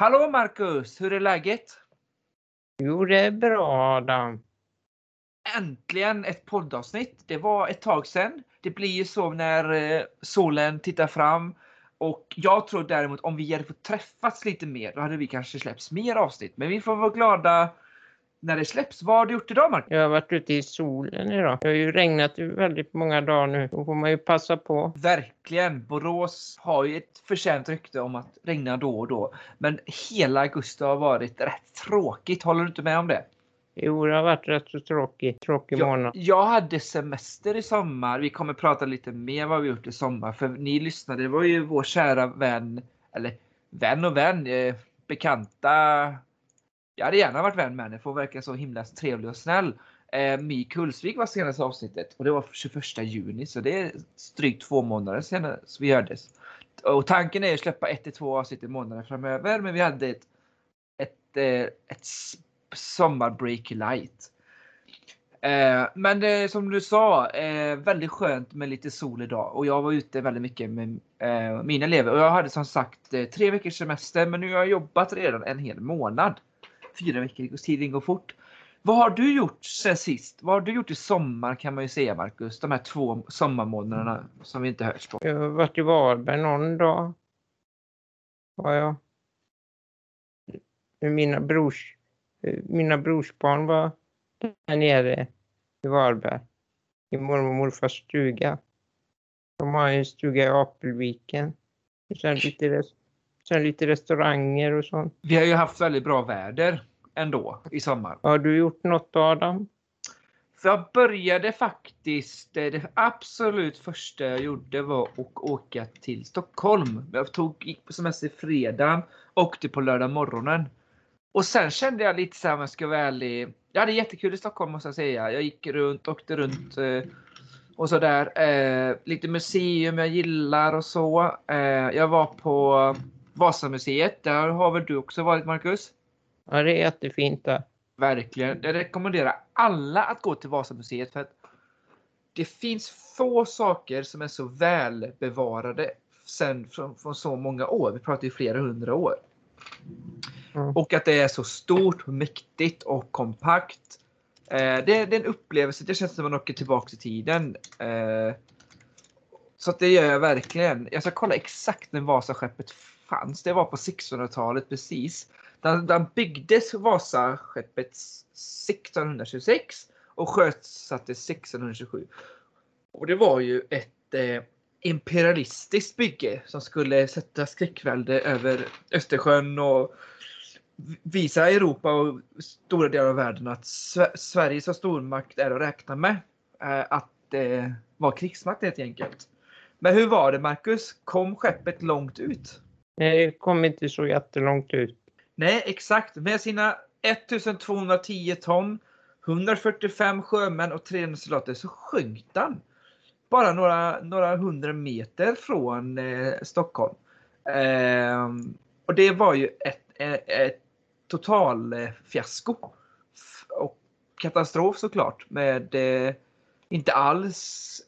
Hallå Marcus, hur är läget? Jo, det är bra Adam. Äntligen ett poddavsnitt. Det var ett tag sedan. Det blir ju så när eh, solen tittar fram. Och jag tror däremot om vi hade fått träffats lite mer, då hade vi kanske släppts mer avsnitt. Men vi får vara glada när det släpps. Vad har du gjort idag Marcus? Jag har varit ute i solen idag. Det har ju regnat väldigt många dagar nu. Då får man ju passa på. Verkligen. Borås har ju ett förtjänt rykte om att regna då och då. Men hela augusti har varit rätt tråkigt. Håller du inte med om det? Jo, det har varit rätt så tråkig, tråkig Jag, månad. jag hade semester i sommar. Vi kommer prata lite mer vad vi gjort i sommar. För ni lyssnade, det var ju vår kära vän, eller vän och vän, eh, bekanta. Jag hade gärna varit vän med henne för hon verkar så himla trevlig och snäll. Eh, My Kullsvik var senaste avsnittet och det var 21 juni så det är drygt två månader sedan vi hördes. Och tanken är att släppa ett till två avsnitt i månaden framöver men vi hade ett, ett, eh, ett sommarbreak light. Eh, men det, som du sa, eh, väldigt skönt med lite sol idag och jag var ute väldigt mycket med eh, mina elever och jag hade som sagt eh, tre veckors semester men nu har jag jobbat redan en hel månad. Fyra veckor, tiden går fort. Vad har du gjort sen sist? Vad har du gjort i sommar kan man ju säga Marcus? De här två sommarmånaderna som vi inte hörts på. Jag har varit i Varberg någon dag. Var jag. Mina, brors, mina brorsbarn var där nere i Varberg. I mormor och morfars stuga. De har en stuga i Apelviken. Sen lite, sen lite restauranger och sånt. Vi har ju haft väldigt bra väder ändå i sommar. Har du gjort något Adam? För jag började faktiskt, eh, det absolut första jag gjorde var att åka till Stockholm. Jag tog, gick på semester i fredagen, åkte på lördag morgonen. Och sen kände jag lite så här om jag ska vara ärlig. Jag hade jättekul i Stockholm måste jag säga. Jag gick runt, åkte runt eh, och sådär. Eh, lite museum jag gillar och så. Jag var på Vasamuseet. Där har väl du också varit Marcus? Ja, det är jättefint där. Verkligen. Jag rekommenderar alla att gå till Vasamuseet för att det finns få saker som är så väl bevarade sen från, från så många år. Vi pratar ju flera hundra år. Mm. Och att det är så stort, mäktigt och kompakt. Eh, det, det är en upplevelse. Det känns som att man åker tillbaka i tiden. Eh, så att det gör jag verkligen. Jag ska kolla exakt när Vasaskeppet fanns. Det var på 1600-talet precis. Där, där byggdes Vasaskeppet 1626 och sjösattes 1627. Och det var ju ett eh, imperialistiskt bygge som skulle sätta skräckvälde över Östersjön och visa Europa och stora delar av världen att Sverige som stormakt är att räkna med. Eh, att eh, vara krigsmakt helt enkelt. Men hur var det Marcus? Kom skeppet långt ut? Det kom inte så jättelångt ut. Nej, exakt. Med sina 1210 ton, 145 sjömän och 300 soldater så sjönk den. Bara några, några hundra meter från eh, Stockholm. Eh, och det var ju ett, ett, ett total eh, fiasko. Och katastrof såklart med eh, inte alls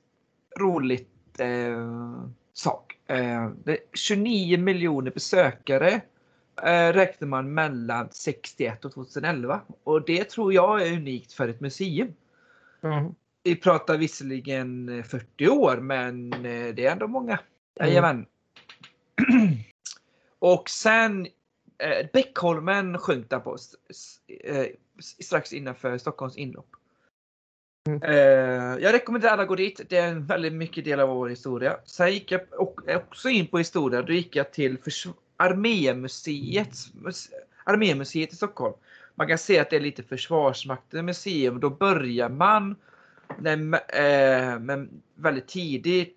roligt eh, sak. Eh, 29 miljoner besökare eh, räknar man mellan 61 och 2011. Och det tror jag är unikt för ett museum. Mm. Vi pratar visserligen eh, 40 år, men eh, det är ändå många. Mm. Jajamän. och sen eh, Bäckholmen sjönk där på eh, strax innanför Stockholms inlopp. Mm. Eh, jag rekommenderar alla att gå dit. Det är en väldigt mycket del av vår historia. Sen gick jag också in på historia. Då gick jag till förs- Armémuseets, Armémuseet i Stockholm. Man kan se att det är lite Försvarsmaktens museum. Då börjar man när, eh, med väldigt tidigt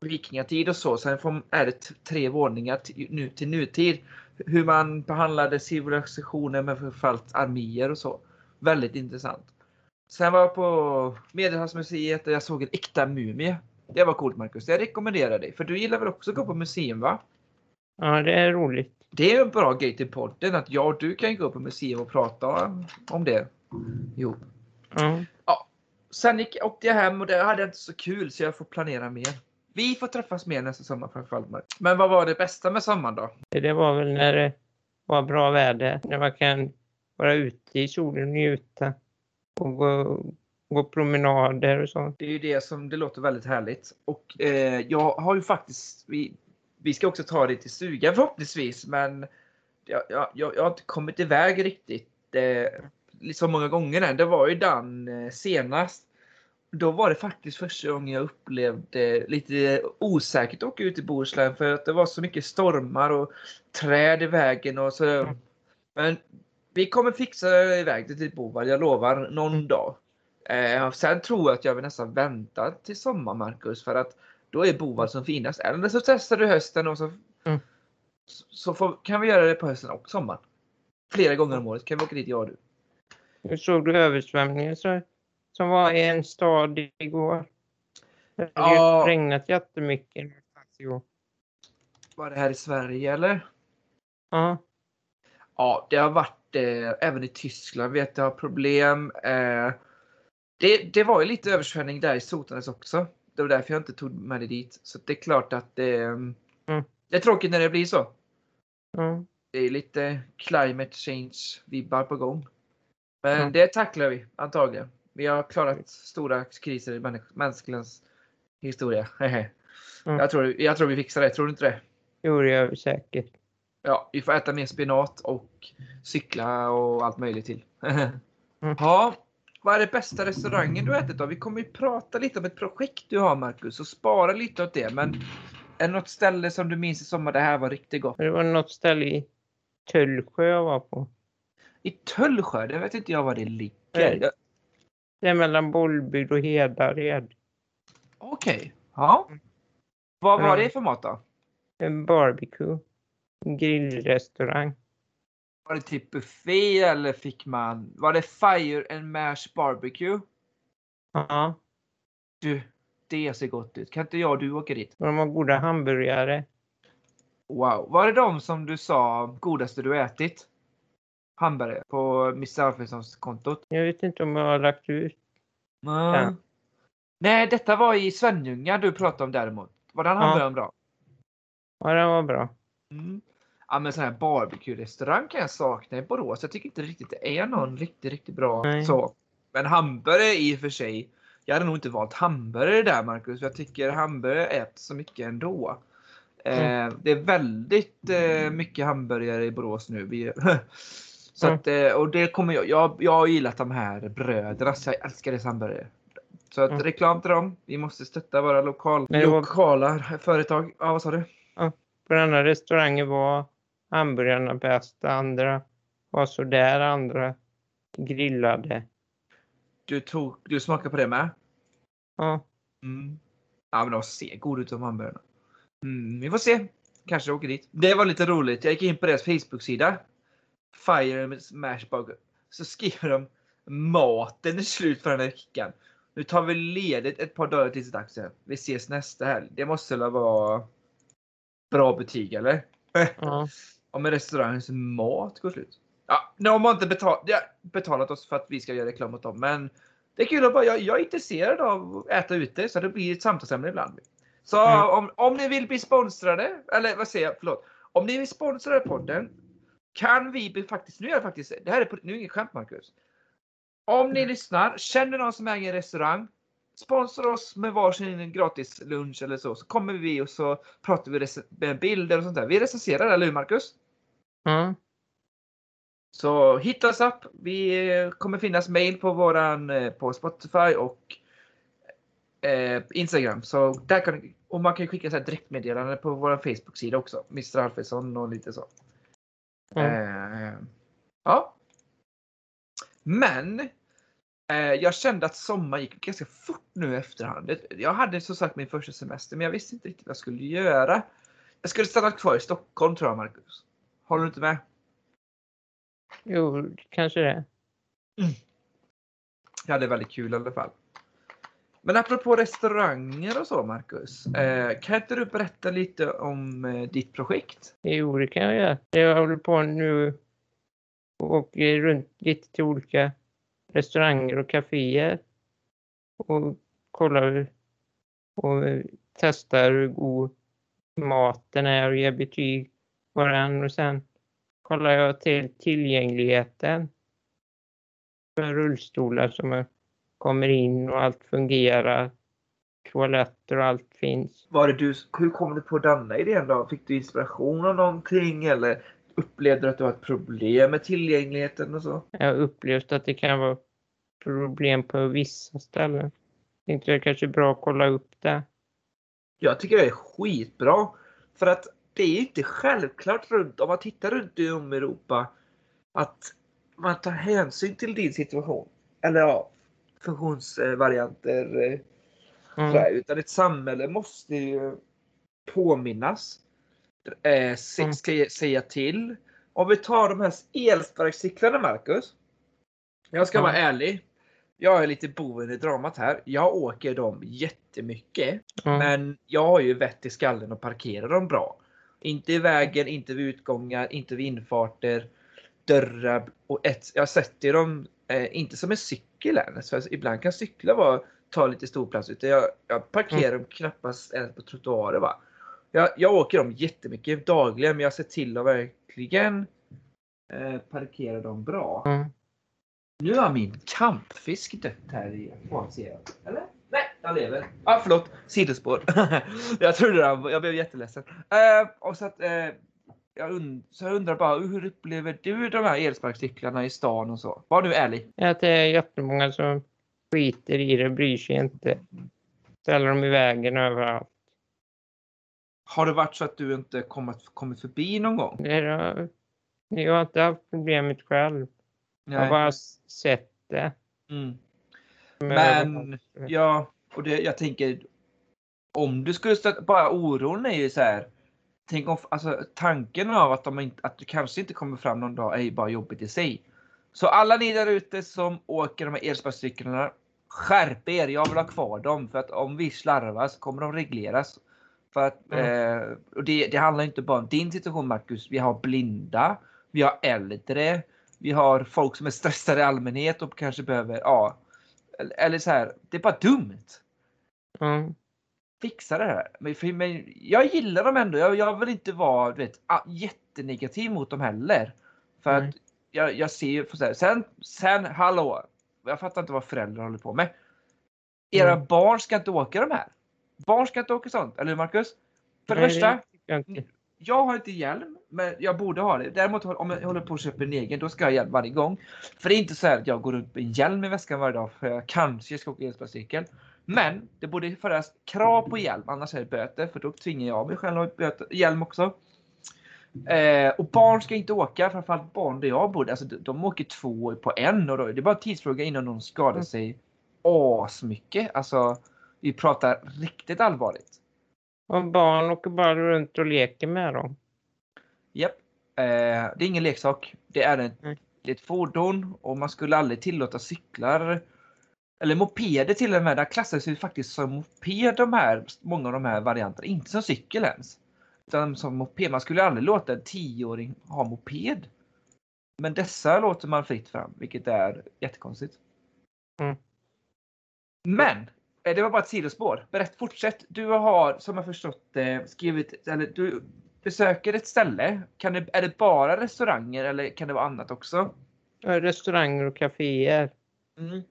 vikingatid och så. Sen får, är det tre våningar till, nu, till nutid. Hur man behandlade civilisationer med förfallt arméer och så. Väldigt intressant. Sen var jag på Medelhavsmuseet och jag såg en äkta mumie. Det var coolt Marcus. Jag rekommenderar dig. För du gillar väl också att gå på museum va? Ja, det är roligt. Det är en bra grej till podden att jag och du kan gå på museum och prata om det. Jo. Ja. Sen gick, åkte jag hem och det hade jag inte så kul så jag får planera mer. Vi får träffas mer nästa sommar framförallt. Men vad var det bästa med sommaren då? Det var väl när det vara bra väder. När man kan vara ute i solen och njuta och gå, gå promenader och sånt. Det är ju det som det låter väldigt härligt. Och eh, jag har ju faktiskt, vi, vi ska också ta det till stugan förhoppningsvis, men jag, jag, jag har inte kommit iväg riktigt eh, så många gånger än. Det var ju den eh, senast. Då var det faktiskt första gången jag upplevde lite osäkert att åka ut i Bohuslän för att det var så mycket stormar och träd i vägen och så. Men vi kommer fixa iväg det till Bovad, jag lovar, någon dag. Eh, sen tror jag att jag vill nästan vänta till sommar, Marcus, för att då är Bovad som finast. Eller så testar du hösten och så, Mm. så får, kan vi göra det på hösten och sommaren. Flera gånger om året kan vi åka dit, jag och du. Nu såg du översvämningen så, som var i en stad igår. Det hade Ja. regnat jättemycket igår. Var det här i Sverige eller? Ja, Ja, det har varit eh, även i Tyskland vet jag har problem. Eh, det, det var ju lite översvämning där i Sotenäs också. Det var därför jag inte tog med det dit. Så det är klart att det, Mm. det är tråkigt när det blir så. ja. Det är lite climate change vibbar på gång. Men Ja. det tacklar vi antagligen. Vi har klarat stora kriser i människ- mänskligans historia. Mm. Jag, tror, jag tror vi fixar det, tror du inte det? Jo, det gör vi säkert. Ja, vi får äta mer spenat och cykla och allt möjligt till. Mm. Ja, vad är det bästa restaurangen du har ätit då? Vi kommer ju prata lite om ett projekt du har Marcus och spara lite åt det. Men är det något ställe som du minns i sommar det här var riktigt gott? Det var något ställe i Tullsjö jag var på. I Tullsjö, det vet inte jag var det ligger. Det är mellan Bollbygd och Hedared. Okej, ja. Vad var det för mat då? En barbecue. En grillrestaurang. Var det typ buffé eller fick man? Var det Fire and Mash Barbecue? Ja, Du, det ser gott ut. Kan inte jag och du åka dit? de har goda hamburgare. Wow. Var det de som du sa godaste du ätit? Hamburgare på Mr. Alfredssons kontot? Jag vet inte om jag har lagt ut. Nej. Ja. Nej, detta var i Svenljunga du pratade om däremot. Var den Ja. hamburgaren bra? Ja, den var bra. Mm. Ja, men sån här barbecue-restaurang kan jag sakna i Borås. Jag tycker inte riktigt det är någon riktigt, riktigt bra Nej. så. Men hamburgare i och för sig. Jag hade nog inte valt hamburgare där Marcus. för Jag tycker hamburgare äter så mycket ändå. Mm. Eh, det är väldigt eh, mycket hamburgare i Borås nu. Vi, så Mm. att, eh, och det kommer jag, jag. Jag har gillat de här bröderna så jag älskar deras hamburgare. Så att Mm. reklam till dem. Vi måste stötta våra lokal, Men det var- lokala företag. Ja, vad sa du? På den här restaurangen var hamburgarna bäst. Andra var sådär. Andra grillade. Du, tog, du smakade på det med? Ja, Mm. Ja men de ser goda ut de hamburgarna. Mm, vi får se. Kanske åker dit. Det var lite roligt. Jag gick in på deras Facebook-sida. Fire med Smash Burger. Så skriver de maten är slut för den här veckan. Nu tar vi ledigt ett par dagar tills dags sen. Vi ses nästa helg. Det måste väl vara bra betyg eller? ja. Om en restaurangs mat går slut. Ja, de har inte betal ja, betalat oss för att vi ska göra reklam åt dem, men det är kul att bara, jag, jag är intresserad av att äta ute så det blir ett samtalsämne ibland. Så Mm. om, om ni vill bli sponsrade, eller vad säger jag, förlåt. Om ni vill sponsra podden kan vi bli faktiskt, nu är det faktiskt, det här är, nu är inget skämt Marcus. Om ni lyssnar, känner någon som äger en restaurang, sponsra oss med varsin gratis lunch eller så, så kommer vi och så pratar vi med bilder och sånt där. Vi recenserar, eller hur Marcus? ja. Så hitta oss upp. Vi eh, kommer finnas mail på våran eh, på Spotify och eh, Instagram. Så där kan och man kan skicka så här direktmeddelande på vår Facebook-sida också. Mr. Alfredsson och lite så. ja. Eh, ja. Men jag kände att sommar gick ganska fort nu i efterhand. Jag hade som sagt min första semester men jag visste inte riktigt vad jag skulle göra. Jag skulle stanna kvar i Stockholm tror jag Marcus. Håller du inte med? Jo, kanske det. Jag hade väldigt kul i alla fall. Men apropå restauranger och så Marcus. Eh, kan inte du berätta lite om eh, ditt projekt? Jo, det kan jag göra. Jag håller på nu och åker runt lite till olika restauranger och kaféer och kollar och testar hur god maten är och ger betyg på den och sen kollar jag till tillgängligheten för rullstolar som kommer in och allt fungerar. Toaletter och allt finns. Var det du, hur kom du på denna idén då? Fick du inspiration av någonting eller upplevde du att du har ett problem med tillgängligheten och så? Jag har upplevt att det kan vara problem på vissa ställen. Inte det kanske är bra att kolla upp det. Jag tycker det är skitbra. För att det är inte självklart runt, om man tittar runt om i Europa, att man tar hänsyn till din situation. Eller ja, funktionsvarianter. eh, Mm. Utan ett samhälle måste ju påminnas. Eh, se, Mm. ska säga till. Om vi tar de här elsparkcyklarna Marcus. Jag ska vara ärlig. Jag är lite boven i dramat här. Jag åker dem jättemycket. Ja. Men jag har ju vett i skallen och parkerar dem bra. Inte i vägen, inte vid utgångar, inte vid infarter, dörrar och ett, jag sätter dem eh, inte som en cykel ens. För ibland kan cyklar vara, ta lite stor plats. Utan jag, jag parkerar dem knappast ens på trottoarer. Va? Jag, jag åker dem jättemycket dagligen men jag ser till att verkligen eh, parkera dem bra. Mm. Nu har min kampfisk dött här i baksidan. Eller? Nej, han lever. Ah, förlåt, sidospår. jag trodde han, jag blev jätteledsen. Eh, och så att, eh, jag, und så jag undrar bara, hur upplever du de här elsparkcyklarna i stan och så? Var nu ärlig. Att det är jättemånga som skiter i det, bryr sig inte. Ställer dem i vägen överallt. Har det varit så att du inte kommit, kommit förbi någon gång? Det är, jag har inte haft problemet själv. Jag har bara sett det. Mm. Men- Men ja, och det, jag tänker om du skulle stöta, bara oron är ju så här. Tänk om, alltså tanken av att, de inte, att du kanske inte kommer fram någon dag är ju bara jobbigt i sig. Så alla ni där ute som åker de här elsparkcyklarna, skärp er, jag vill ha kvar dem för att om vi slarvar så kommer de regleras. För att, eh, och det, det handlar inte bara om din situation Marcus, vi har blinda, vi har äldre, vi har folk som är stressade i allmänhet och kanske behöver, ja, eller, så här, det är bara dumt. Ja. Fixa det här. Men, för, men jag gillar dem ändå. Jag, jag vill inte vara du vet, jättenegativ mot dem heller. För Nej. att jag, jag ser ju, för så här, sen, sen, hallå. Jag fattar inte vad föräldrar håller på med. Era Mm. barn ska inte åka de här. Barn ska inte åka sånt, eller hur Marcus? För det Nej, första, tycker jag har inte hjälm, men jag borde ha det. Däremot om jag håller på att köpa en egen, då ska jag ha hjälm varje gång. För det är inte så här att jag går runt med hjälm i väskan varje dag för jag kanske ska åka elsparkcykel. Men det borde föras krav på hjälm, annars är det böter. För då tvingar jag mig själv att ha hjälm också. Eh, och barn ska inte åka, framförallt barn där jag bor. Alltså, de, de åker två på en och då, det är bara en tidsfråga innan de skadar Mm. sig asmycket. Alltså, vi pratar riktigt allvarligt. Och barn åker bara runt och leker med dem. Japp. Eh, det är ingen leksak. Det är, en, Mm. det är ett fordon och man skulle aldrig tillåta cyklar eller mopeder till och med. Där klassas ju faktiskt som moped de här, många av de här varianterna. Inte som cykel ens. Utan som moped. Man skulle aldrig låta en tioåring ha moped. Men dessa låter man fritt fram, vilket är jättekonstigt. Mm. Men! Eh, Det var bara ett sidospår. Berätt, fortsätt. Du har, som jag förstått skrivit, eller du besöker ett ställe. Kan det, är det bara restauranger eller kan det vara annat också? Restauranger och kaféer. Mm.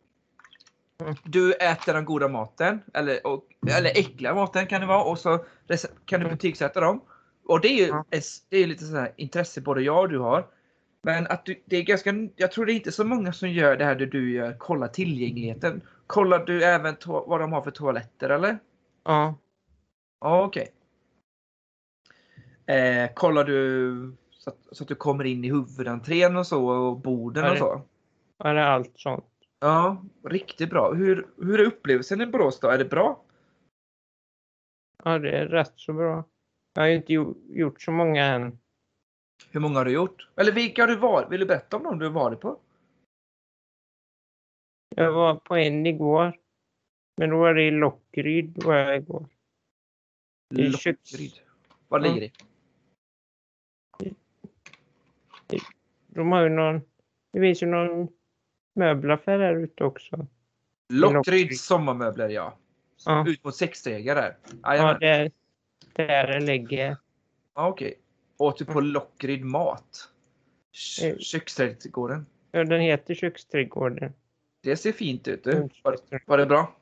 Du äter den goda maten, eller, och, eller äckliga maten kan det vara, och så kan du Mm. betygsätta dem. Och det är ju det är lite så här intresse både jag och du har. Men att du, det är ganska, jag tror det är inte så många som gör det här det du gör, kolla tillgängligheten. Kollar du även vad de har för toaletter eller? Ja. Ja, okej. Eh, kollar du så att, så att du kommer in i huvudentrén och så och borden Ja, och det- så? Och det är allt sånt. Ja, riktigt bra. Hur, hur är upplevelsen i Borås då? Är det bra? Ja, det är rätt så bra. Jag har ju inte gjo- gjort så många än. Hur många har du gjort? Eller vilka har du varit? Vill du berätta om dem du har varit på? Jag var på en igår. Men då var det i Lockryd var jag igår. I Lockryd. Var ligger det? De har ju någon, det finns ju någon möbelaffär här ute också. Lockryd. sommarmöbler ja. Ja. Ut mot sexstega där. Ja, Jajamän. där, där ligger Ja, okej. Åt du på Lockryd mat? Eh. Köksträdgården. Ja, den heter Köksträdgården. Det ser fint ut du. Mm. Var, var det bra?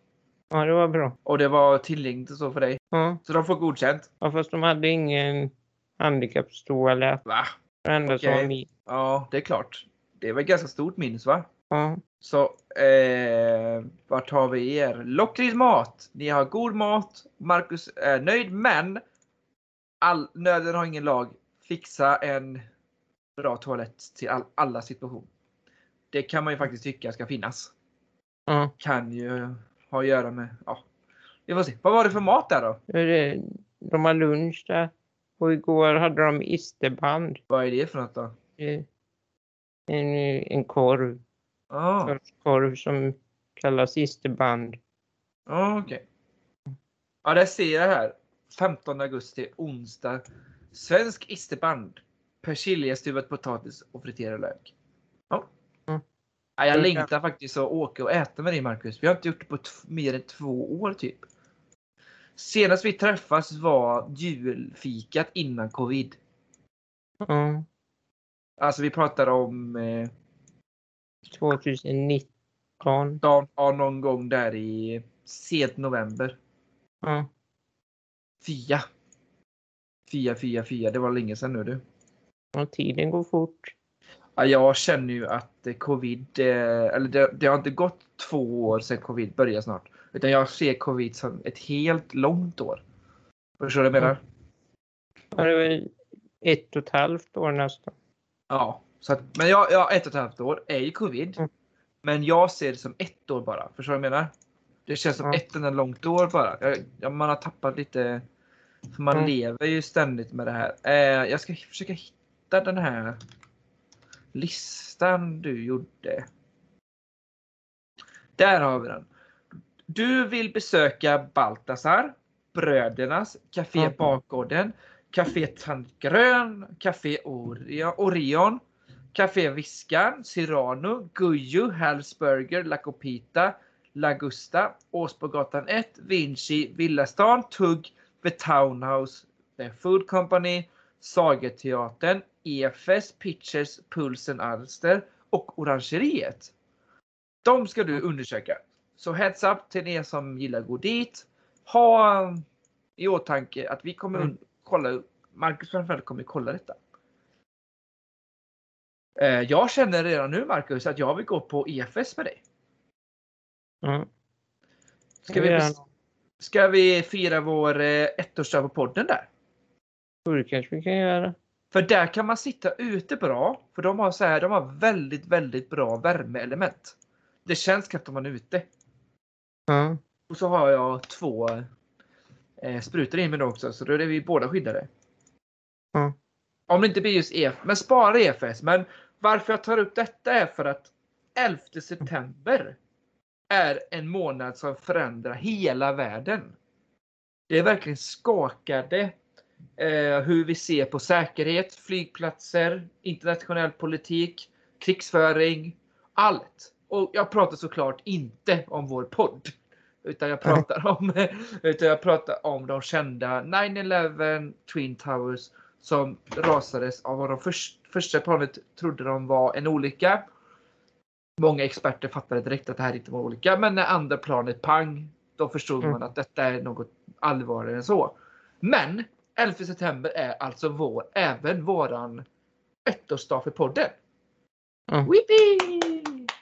Ja, det var bra. Och det var tillgängligt och så för dig? Ja, Så de får godkänt? ja fast de hade ingen handikappstoalett. Va? Det enda som min. Ja, det är klart. Det var ett ganska stort minus va? Ja, Så, eh, vart har vi er? Lockrid mat. Ni har god mat. Marcus är nöjd, men all, nöden har ingen lag. Fixa en bra toalett till all, alla situationer. Det kan man ju faktiskt tycka ska finnas. Ja. Kan ju ha att göra med, ja. Vi får se. Vad var det för mat där då? De har lunch där. Och igår hade de isterband. Vad är det för något då? En, en korv. Ah, sorts korv som kallas isterband. ah, okej. Ja, där ser jag här. 15 augusti, onsdag. Svensk isterband. Persilja, stuvad potatis och friterad lök. Ja. Mm. Ja, jag längtar faktiskt att åka och äta med dig Marcus. Vi har inte gjort det på mer än två år typ. Senast vi träffas var julfikat innan covid. Ja, Alltså vi pratar om eh, 2019. dagen, ja, någon gång där i sent november. Ja, Fia. Fia, fia, fia. Det var länge sedan nu du. och tiden går fort. Ja, jag känner ju att covid, eh, eller det, det har inte gått två år sedan covid började snart. Utan jag ser covid som ett helt långt år. Förstår du vad jag menar? Ja, det är väl ett och ett halvt år nästan. Ja. Så att, men jag, jag, ett och ett halvt år är ju covid. Mm. Men jag ser det som ett år bara. Förstår du vad jag menar? Det känns som Ja. ett enda långt år bara. Jag, jag, man har tappat lite. För man Mm. lever ju ständigt med det här. Eh, jag ska försöka hitta den här listan du gjorde. Där har vi den. Du vill besöka Baltasar, Brödernas, Café Mm. Bakgården, Café Tant Grön, Café Orion, Café Viskan, Cyrano, Gujo, Hals Burger, La Copita, La Gusta, Åsbogatan 1, Vinci, Villastan, Tugg, The Townhouse, The Food Company, Sagerteatern, EFS, Pitchers, Pulsen Alster och Orangeriet. De ska du undersöka. Så heads up till er som gillar att gå dit. Ha i åtanke att vi kommer Mm. kolla, Marcus framförallt kommer kolla detta. Eh, Jag känner redan nu Marcus att jag vill gå på EFS med dig. Ja. Ska vi, ska vi fira vår eh, ettårsdag på podden där? Det kanske vi kan göra. För där kan man sitta ute bra. För de har så här, de har väldigt, väldigt bra värmeelement. Det känns knappt om man är ute. Ja. Och så har jag två eh, sprutor i mig då också, så då är vi båda skyddade. Ja. Om det inte blir just EF, men spara EFS. Men varför jag tar upp detta är för att 11 september är en månad som förändrar hela världen. Det är verkligen skakade eh, hur vi ser på säkerhet, flygplatser, internationell politik, krigsföring, allt. Och jag pratar såklart inte om vår podd. Utan jag pratar om, utan jag pratar om de kända 9-11 Twin Towers som rasades av vad de först, första planet trodde de var en olycka. Många experter fattade direkt att det här inte var en olycka, men när andra planet pang, då förstod Mm. man att detta är något allvarligare än så. Men 11 september är alltså vår, även våran ettårsdag för podden. Ja. Whippy!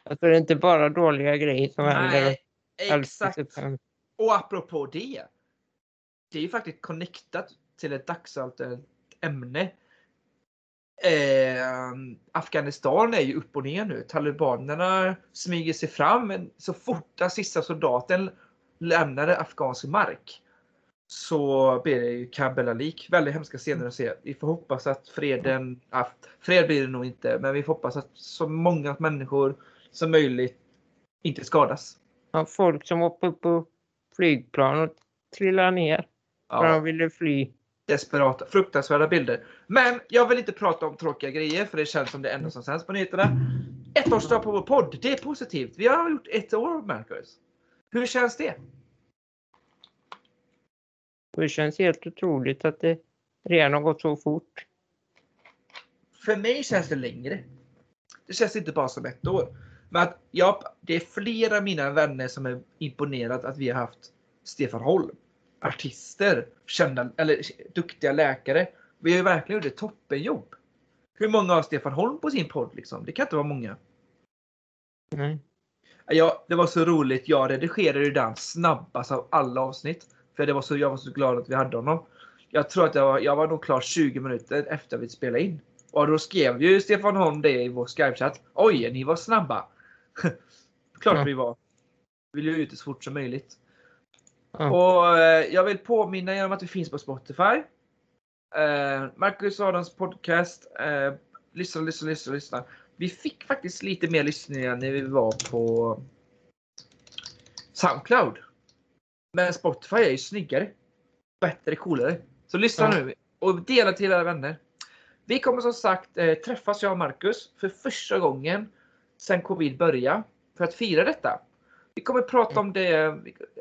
Alltså det är inte bara dåliga grejer som händer. Nej, 11 exakt. Och apropå det. Det är ju faktiskt connectat till ett dagsaktuellt ämne. Eh, Afghanistan är ju upp och ner nu. Talibanerna smyger sig fram. Men så fort den sista soldaten lämnade afghansk mark så blir det ju Kabul-lik. Väldigt hemska scener att se. Vi får hoppas att freden, ja, fred blir det nog inte, men vi får hoppas att så många människor som möjligt inte skadas. Ja, folk som hoppade upp på flygplan och trillade ner. För de ville fly. desperata, fruktansvärda bilder. Men jag vill inte prata om tråkiga grejer för det känns som det enda som sänds på nyheterna. Ettårsdag på vår podd, det är positivt. Vi har gjort ett år Marcus. Hur känns det? Och det känns helt otroligt att det redan har gått så fort. för mig känns det längre. Det känns inte bara som ett år. Men att jag, det är flera av mina vänner som är imponerat att vi har haft Stefan Holm. Artister, kända, eller duktiga läkare. Vi har ju verkligen gjort ett toppenjobb. Hur många har Stefan Holm på sin podd liksom? Det kan inte vara många. Nej. Ja, det var så roligt. Jag redigerade ju den snabbast av alla avsnitt. För det var så, jag var så glad att vi hade honom. Jag tror att jag var, jag var nog klar 20 minuter efter vi spelade in. Och då skrev ju Stefan Holm det i vår Skype-chatt. Oj, ni var snabba! Klart Ja. vi var. Vi ville ut det så fort som möjligt. Ja. Och eh, jag vill påminna er om att vi finns på Spotify. Eh, Marcus Adams podcast. Eh, lyssna, lyssna, lyssna, lyssna. Vi fick faktiskt lite mer lyssningar när vi var på Soundcloud. Men Spotify är ju snyggare. Bättre, coolare. Så lyssna Ja. nu och dela till era vänner. Vi kommer som sagt eh, träffas jag och Marcus för första gången sedan covid började för att fira detta. Vi kommer prata om det.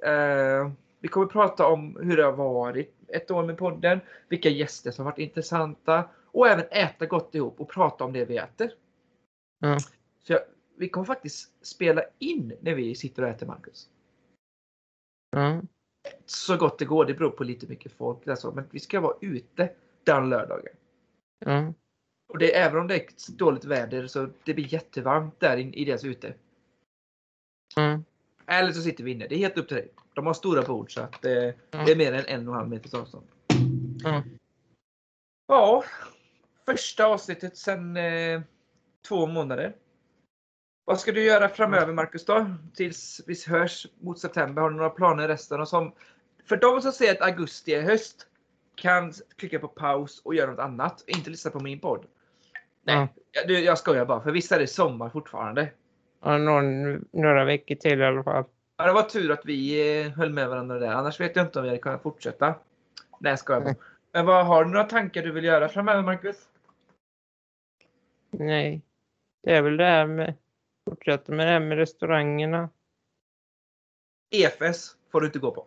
Eh, vi kommer prata om hur det har varit ett år med podden, vilka gäster som varit intressanta och även äta gott ihop och prata om det vi äter. Ja. Så jag, vi kommer faktiskt spela in när vi sitter och äter Marcus. Så gott det går, det beror på lite mycket folk. Alltså, men vi ska vara ute den lördagen. Ja. Och det, även om det är dåligt väder så det blir jättevarmt där in, i deras ute. Ja. Eller så sitter vi inne. Det är helt upp till dig. De har stora bord så att eh, Ja. det är mer än en och en halv meters avstånd. Ja. Ja, första avsnittet sedan eh, två månader. Vad ska du göra framöver Marcus då? Tills vi hörs mot september. Har du några planer resten? Och som, för de som säger att augusti är höst kan klicka på paus och göra något annat. Inte lyssna på min podd. Ja. Ja, Du, jag skojar bara, för vissa är det sommar fortfarande. Ja, någon, några veckor till i alla fall. Ja, det var tur att vi eh, höll med varandra där. Annars vet jag inte om vi hade kunnat fortsätta. Nej, ska jag. Men vad, har du några tankar du vill göra framöver, Marcus? Nej. Det är väl det här med fortsätta med det här med restaurangerna. EFS får du inte gå på.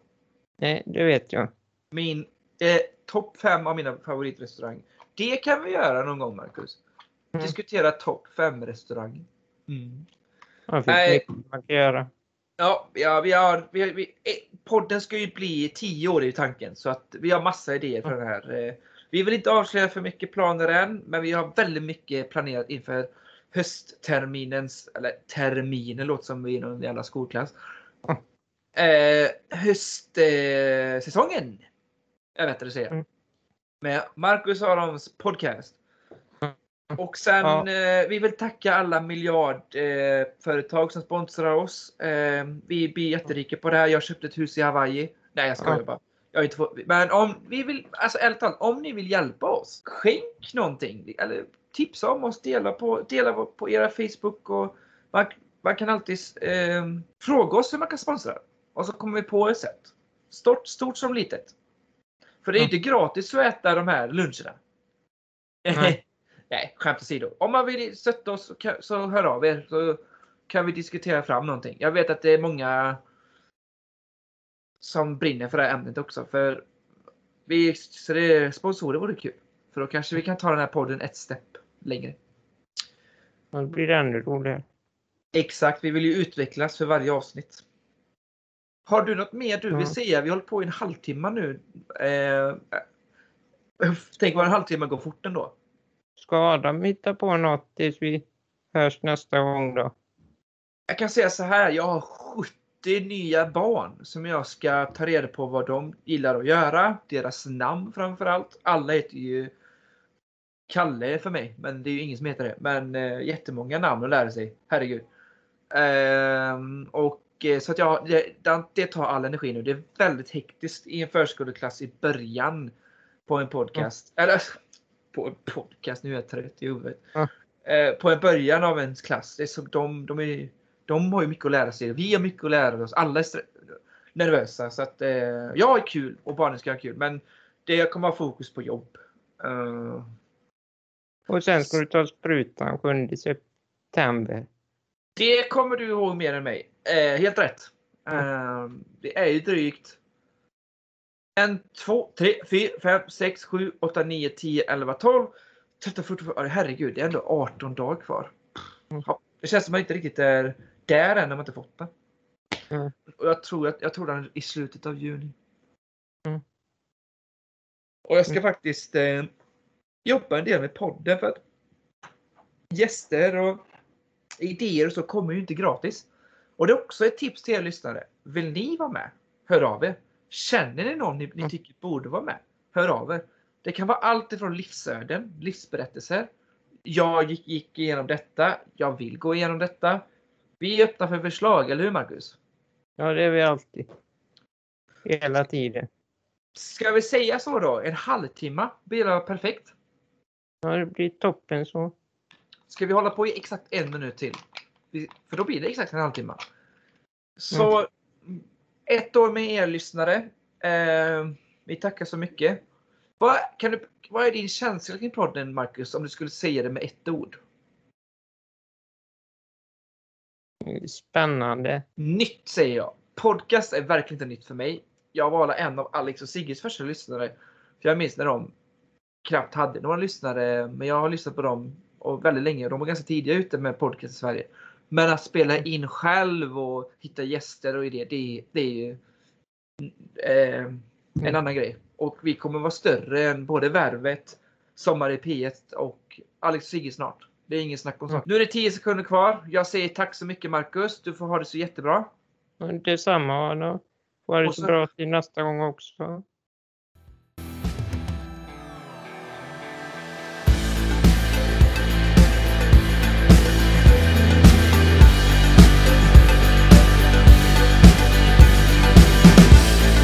Nej, det vet jag. Min eh, topp fem av mina favoritrestauranger. Det kan vi göra någon gång, Marcus. Mm. Diskutera topp fem restauranger. Mm. Det finns Nej. mycket man kan göra. Ja, ja, vi har, vi, har- vi, eh, podden ska ju bli tio år i tanken så att vi har massa idéer för den här. Eh, Vi vill inte avslöja för mycket planer än, men vi har väldigt mycket planerat inför höstterminens, eller terminen låter som vi är någon jävla skolklass. Ja. Eh, höstsäsongen. Eh, jag vet att säga. Mm. Med Marcus Arons podcast. Mm. Och sen, Ja. eh, vi vill tacka alla miljardföretag eh, som sponsrar oss. Eh, vi blir jätterika på det här. Jag köpte ett hus i Hawaii. Nej, jag skojar Ja. bara. Jag inte fått, men om vi vill, alltså ärligt talat, om ni vill hjälpa oss, skänk någonting. Eller tipsa om oss, dela på, dela på era Facebook och man, man kan alltid eh, fråga oss hur man kan sponsra. Och så kommer vi på ett sätt. Stort, stort som litet. För det är Ja. inte gratis att äta de här luncherna. Nej. Nej, skämt åsido. Om man vill stötta oss så, kan, så hör av er så kan vi diskutera fram någonting. Jag vet att det är många som brinner för det här ämnet också. För vi, så det sponsorer vore kul. För då kanske vi kan ta den här podden ett steg längre. Då blir det ännu roligare. Exakt, vi vill ju utvecklas för varje avsnitt. Har du något mer du vill säga? Vi har hållit på i en halvtimme nu. Eh, tänk vad en halvtimme går fort ändå. Ska Adam hitta på något tills vi hörs nästa gång då? Jag kan säga så här, jag har 70 nya barn som jag ska ta reda på vad de gillar att göra. Deras namn framförallt. Alla heter ju Kalle för mig, men det är ju ingen som heter det. Men eh, jättemånga namn att lära sig. Herregud. Ehm, och eh, så att jag, det, det- tar all energi nu. Det är väldigt hektiskt i en förskoleklass i början på en podcast. Eller på en podcast, nu är jag trött i huvudet. Ja. Eh, på en början av en klass. Det är så, de, de, är, de har ju mycket att lära sig. Vi har mycket att lära oss. Alla är nervösa. Så att, eh, jag har kul och barnen ska ha kul. Men det kommer ha fokus på jobb. Eh, Och sen ska du ta sprutan 7 september. Det kommer du ihåg mer än mig. Eh, helt rätt. Eh, det är ju drygt en, två, tre, fyra, fem, sex, sju, åtta, nio, tio, elva, tolv. 13, 14, ja, herregud, det är ändå 18 dagar kvar. Mm. Ja, det känns som att man inte riktigt är där än när man inte fått det. Mm. Och jag tror att jag tror den är i slutet av juni. Mm. Och jag ska Mm. faktiskt eh, jobba en del med podden för att gäster och idéer och så kommer ju inte gratis. Och det är också ett tips till er lyssnare. Vill ni vara med? Hör av er. Känner ni någon ni, ni Mm. tycker borde vara med? Hör av er. Det kan vara allt ifrån livsöden, livsberättelser. Jag gick, gick igenom detta. Jag vill gå igenom detta. Vi är öppna för förslag, eller hur Marcus? Ja, det är vi alltid. Hela tiden. Ska vi säga så då? En halvtimme blir det perfekt. Ja, det blir toppen så. Ska vi hålla på i exakt en minut till? För då blir det exakt en halvtimme. Så ett år med er lyssnare. Eh, vi tackar så mycket. Vad, kan du, vad är din känsla kring podden Marcus? Om du skulle säga det med ett ord? Spännande. Nytt säger jag. Podcast är verkligen inte nytt för mig. Jag var en av Alex och Sigges första lyssnare. För jag minns när de knappt hade några lyssnare. Men jag har lyssnat på dem och väldigt länge. De var ganska tidiga ute med podcast i Sverige. Men att spela in själv och hitta gäster och idéer, det, det är ju eh, en annan grej. Och vi kommer vara större än både Värvet, Sommar i P1 och Alex Sigge snart. Det är ingen snack om sånt. Nu är det 10 sekunder kvar. Jag säger tack så mycket Marcus. Du får ha det så jättebra. Detsamma. Då. Får ha det så så- bra till nästa gång också.